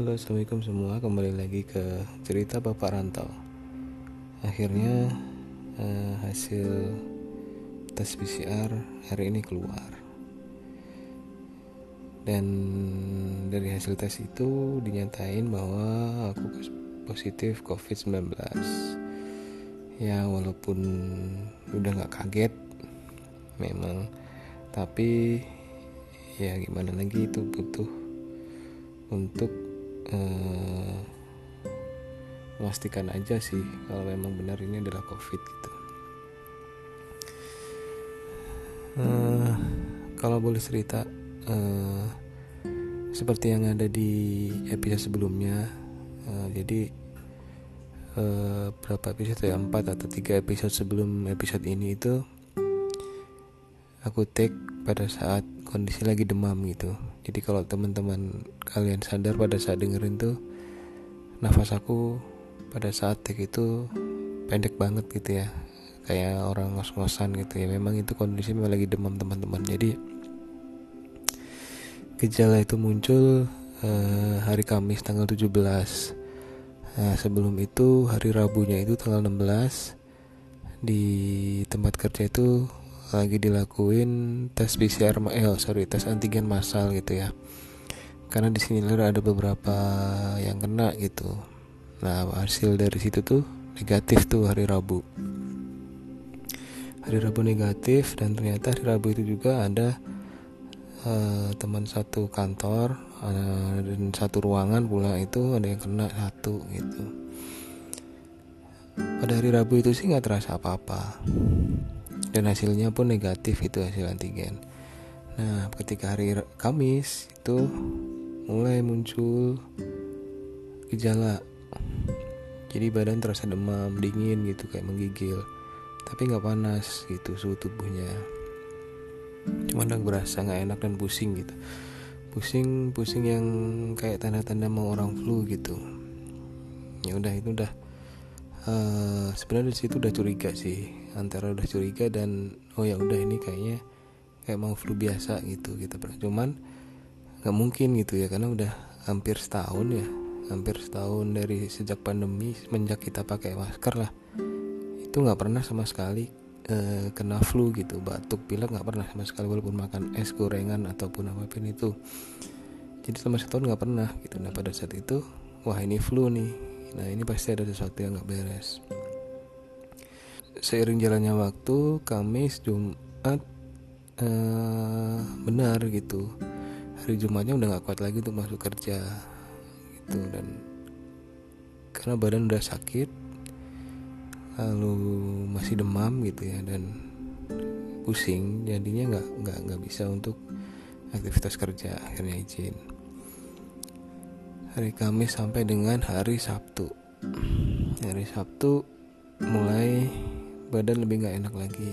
Halo assalamualaikum semua. Kembali lagi ke cerita bapak rantau. Akhirnya eh, hasil tes PCR hari ini keluar. Dan dari hasil tes itu dinyatain bahwa aku positif COVID-19 Ya walaupun udah gak kaget memang. Tapi ya gimana lagi itu butuh untuk uh, memastikan aja sih kalau memang benar ini adalah covid gitu. Uh, kalau boleh cerita uh, seperti yang ada di episode sebelumnya uh, jadi uh, berapa episode ya? 4 atau 3 episode sebelum episode ini itu aku take pada saat kondisi lagi demam gitu jadi kalau teman-teman kalian sadar pada saat dengerin tuh nafas aku pada saat take itu pendek banget gitu ya. Kayak orang ngos-ngosan gitu ya. Memang itu kondisi memang lagi demam teman-teman. Jadi gejala itu muncul uh, hari Kamis tanggal 17 nah sebelum itu hari Rabunya itu tanggal 16 di tempat kerja itu lagi dilakuin tes PCR eh sorry tes antigen massal gitu ya. Karena di sini ada beberapa yang kena gitu. Nah hasil dari situ tuh negatif tuh hari Rabu. Hari Rabu negatif dan ternyata hari Rabu itu juga ada uh, teman satu kantor uh, dan satu ruangan pula itu ada yang kena satu gitu. Pada hari Rabu itu sih nggak terasa apa-apa dan hasilnya pun negatif itu hasil antigen. Nah ketika hari Kamis itu mulai muncul gejala. Jadi badan terasa demam dingin gitu kayak menggigil. Tapi nggak panas gitu suhu tubuhnya. Cuma udah berasa nggak enak dan pusing gitu. Pusing pusing yang kayak tanda-tanda mau orang flu gitu. Ya udah itu udah uh, sebenarnya di situ udah curiga sih antara udah curiga dan oh ya udah ini kayaknya kayak mau flu biasa gitu gitu. cuman nggak mungkin gitu ya karena udah hampir setahun ya hampir setahun dari sejak pandemi semenjak kita pakai masker lah. Itu nggak pernah sama sekali uh, kena flu gitu. Batuk pilek nggak pernah sama sekali walaupun makan es gorengan ataupun apa pun itu. Jadi selama setahun nggak pernah gitu. Nah pada saat itu wah ini flu nih nah ini pasti ada sesuatu yang nggak beres. Seiring jalannya waktu Kamis Jumat uh, benar gitu. Hari Jumatnya udah nggak kuat lagi untuk masuk kerja gitu. Dan karena badan udah sakit lalu masih demam gitu ya dan pusing jadinya nggak nggak nggak bisa untuk aktivitas kerja akhirnya izin hari Kamis sampai dengan hari Sabtu. Hari Sabtu mulai badan lebih nggak enak lagi.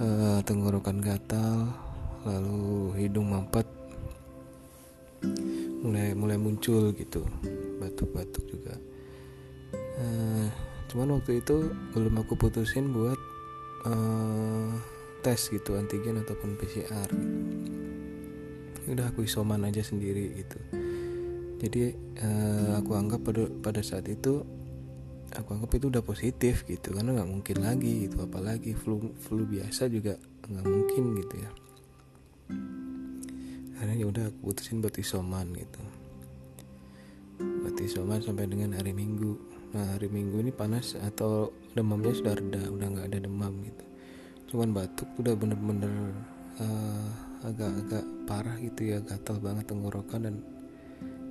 Uh, tenggorokan gatal lalu hidung mampet. Mulai mulai muncul gitu batuk-batuk juga. Uh, cuman waktu itu belum aku putusin buat uh, tes gitu antigen ataupun PCR udah aku isoman aja sendiri gitu jadi uh, aku anggap pada pada saat itu aku anggap itu udah positif gitu karena nggak mungkin lagi itu apalagi flu flu biasa juga nggak mungkin gitu ya. Karena ya udah aku putusin buat isoman gitu. Buat isoman sampai dengan hari minggu. Nah hari minggu ini panas atau demamnya sudah reda udah nggak ada demam gitu. Cuman batuk udah bener-bener uh, agak-agak parah gitu ya gatal banget tenggorokan dan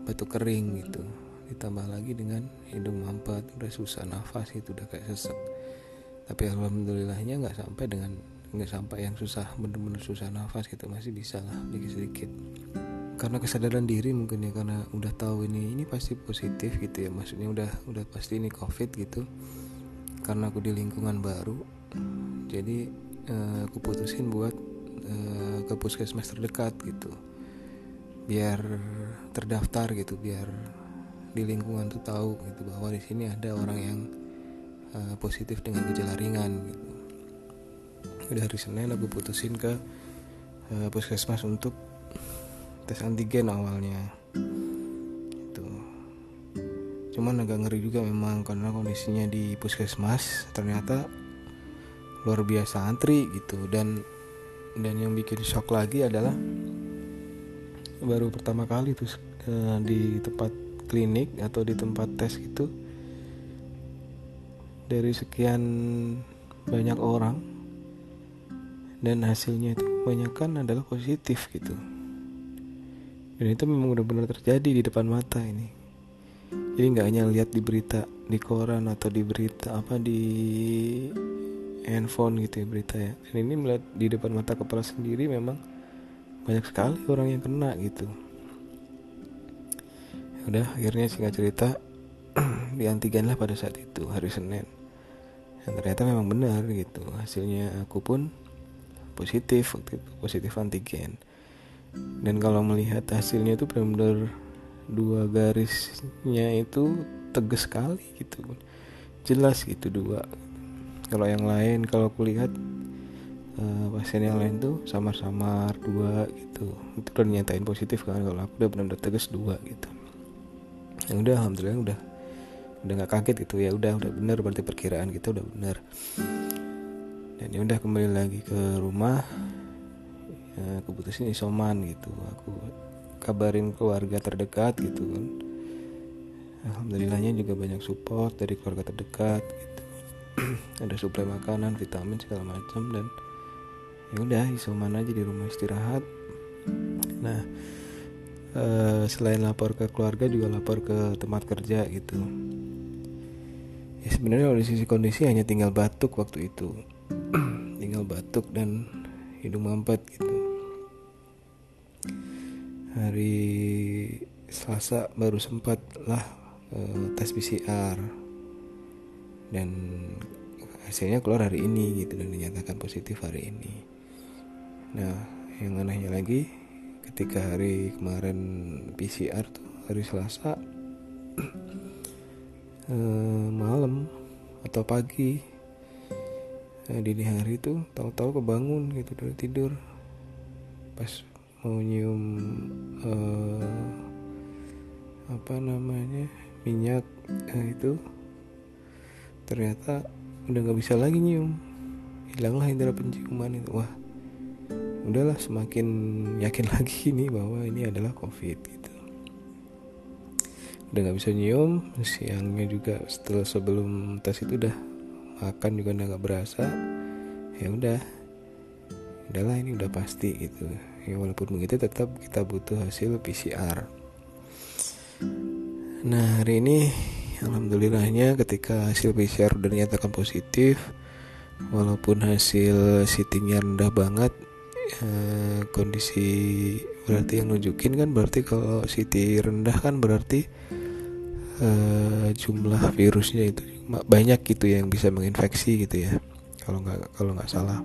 batuk kering gitu. Ditambah lagi dengan hidung mampet udah susah nafas itu udah kayak sesek. Tapi alhamdulillahnya nggak sampai dengan nggak sampai yang susah bener-bener susah nafas gitu masih bisa lah sedikit-sedikit karena kesadaran diri mungkin ya karena udah tahu ini ini pasti positif gitu ya maksudnya udah udah pasti ini covid gitu. Karena aku di lingkungan baru jadi uh, aku putusin buat uh, ke puskesmas terdekat gitu biar terdaftar gitu biar di lingkungan tuh tahu gitu bahwa di sini ada orang yang uh, positif dengan gejala ringan gitu. Udah hari Senin aku putusin ke uh, puskesmas untuk tes antigen awalnya. Itu cuman agak ngeri juga memang karena kondisinya di puskesmas ternyata luar biasa antri gitu dan dan yang bikin shock lagi adalah baru pertama kali tuh uh, di tempat klinik atau di tempat tes itu dari sekian banyak orang dan hasilnya itu kebanyakan adalah positif gitu. Dan itu memang benar-benar terjadi di depan mata ini. Jadi nggak hanya lihat di berita di koran atau di berita apa di handphone gitu ya berita ya. Dan ini melihat di depan mata kepala sendiri memang banyak sekali orang yang kena gitu. Ya udah akhirnya singkat cerita di antigen lah pada saat itu hari Senin. Dan ternyata memang benar gitu hasilnya aku pun positif waktu itu positif antigen. Dan kalau melihat hasilnya itu benar-benar dua garisnya itu tegas sekali gitu. Jelas gitu dua. Kalau yang lain kalau aku lihat uh, pasien yang lain tuh samar-samar dua gitu. Itu udah nyatain positif kan kalau aku udah benar-benar tegas dua gitu. Yang udah alhamdulillah udah udah nggak kaget gitu. Ya udah udah benar berarti perkiraan kita udah benar dan ya udah kembali lagi ke rumah. Ya, aku putusin isoman gitu. Aku kabarin keluarga terdekat gitu kan. Alhamdulillahnya juga banyak support dari keluarga terdekat gitu. Ada suplai makanan vitamin segala macam dan ya udah isoman aja di rumah istirahat. Nah uh, selain lapor ke keluarga juga lapor ke tempat kerja gitu. Ya sebenarnya dari sisi kondisi hanya tinggal batuk waktu itu. Tinggal batuk dan hidung mampet gitu. Hari Selasa baru sempat lah uh, tes PCR dan hasilnya keluar hari ini gitu dan dinyatakan positif hari ini Nah, yang anehnya lagi ketika hari kemarin PCR tuh hari Selasa eh, malam atau pagi eh, dini hari tuh tahu-tahu kebangun gitu dari tidur. Pas mau nyium eh, apa namanya minyak eh, itu ternyata udah nggak bisa lagi nyium. Hilanglah indera penciuman itu. Wah udahlah semakin yakin lagi nih bahwa ini adalah covid gitu. Udah nggak bisa nyium siangnya juga setelah sebelum tes itu udah makan juga udah nggak berasa. Ya udah udahlah ini udah pasti gitu. Ya walaupun begitu tetap kita butuh hasil PCR nah hari ini alhamdulillahnya ketika hasil PCR udah dinyatakan positif walaupun hasil CT-nya rendah banget Eh, kondisi berarti yang nunjukin kan berarti kalau CT rendah kan berarti uh, jumlah virusnya itu banyak gitu yang bisa menginfeksi gitu ya kalau nggak kalau nggak salah.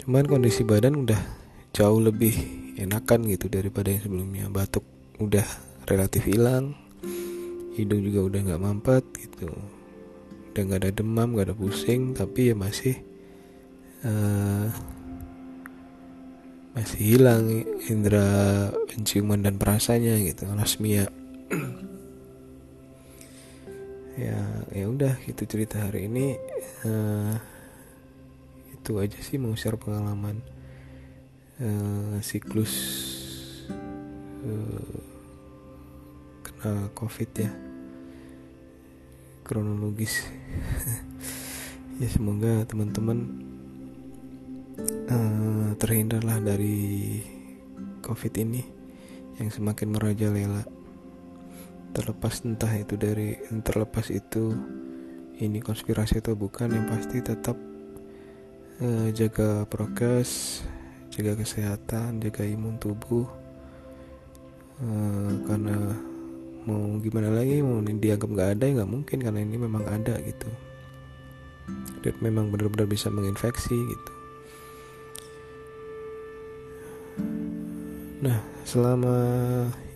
Cuman kondisi badan udah jauh lebih enakan gitu daripada yang sebelumnya. Batuk udah relatif hilang hidung juga udah nggak mampet gitu. Udah nggak ada demam nggak ada pusing tapi ya masih uh, masih hilang indera penciuman dan perasanya gitu anosmia ya ya udah itu cerita hari ini. Uh, itu aja sih mau pengalaman uh, siklus uh, kena covid ya. Kronologis. Ya semoga teman-teman uh, terhindarlah dari covid ini yang semakin merajalela terlepas entah itu dari terlepas itu ini konspirasi atau bukan yang pasti tetap uh, jaga prokes jaga kesehatan jaga imun tubuh. Uh, karena mau gimana lagi mau dianggap nggak ada ya nggak mungkin karena ini memang ada gitu. Dan memang benar-benar bisa menginfeksi gitu Nah, selama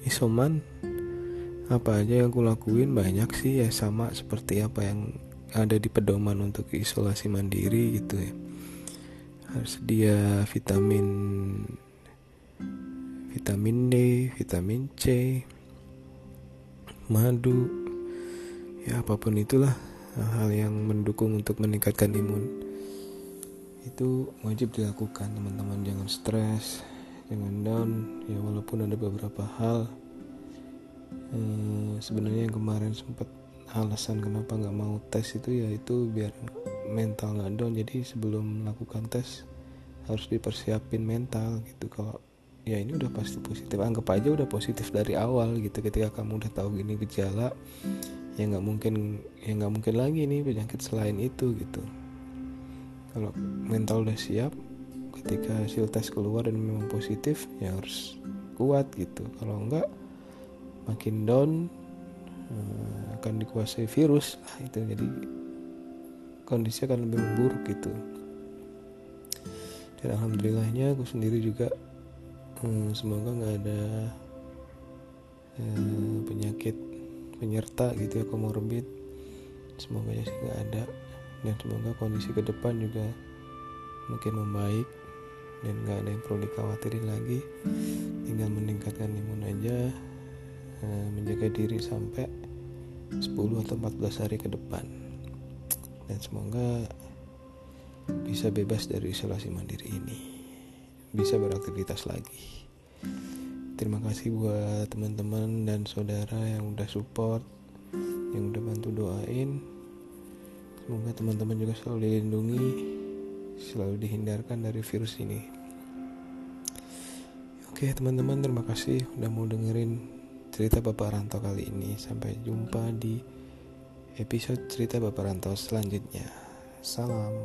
isoman apa aja yang aku lakuin? Banyak sih ya sama seperti apa yang ada di pedoman untuk isolasi mandiri gitu ya. Harus dia vitamin vitamin D, vitamin C, madu ya apa pun itulah hal yang mendukung untuk meningkatkan imun. Itu wajib dilakukan teman-teman. Jangan stres jangan down ya walaupun ada beberapa hal eh, sebenarnya yang kemarin sempat alasan kenapa nggak mau tes itu ya itu biar mental nggak down. Jadi sebelum melakukan tes harus dipersiapin mental gitu. Kalau ya ini udah pasti positif. Anggap aja udah positif dari awal gitu. Ketika kamu udah tahu gini gejala ya nggak mungkin ya nggak mungkin lagi nih penyakit selain itu gitu. Kalau mental udah siap ketika hasil tes keluar dan memang positif ya harus kuat gitu. Kalau enggak makin down eh, akan dikuasai virus. Lah itu jadi kondisi akan lebih memburuk gitu. Dan alhamdulillahnya aku sendiri juga hmm, semoga nggak ada eh, penyakit penyerta gitu ya komorbid. Semoga sih nggak ada. Dan semoga kondisi ke depan juga makin membaik dan nggak ada yang perlu dikhawatirin lagi. Tinggal meningkatkan imun aja eh, menjaga diri sampai 10 atau 14 hari ke depan. Dan semoga bisa bebas dari isolasi mandiri ini. Bisa beraktivitas lagi. Terima kasih buat teman-teman dan saudara yang udah support yang udah bantu doain. Semoga teman-teman juga selalu dilindungi selalu dihindarkan dari virus ini. Oke teman-teman terima kasih udah mau dengerin cerita Bapak Rantau kali ini. Sampai jumpa di episode cerita Bapak Rantau selanjutnya. Salam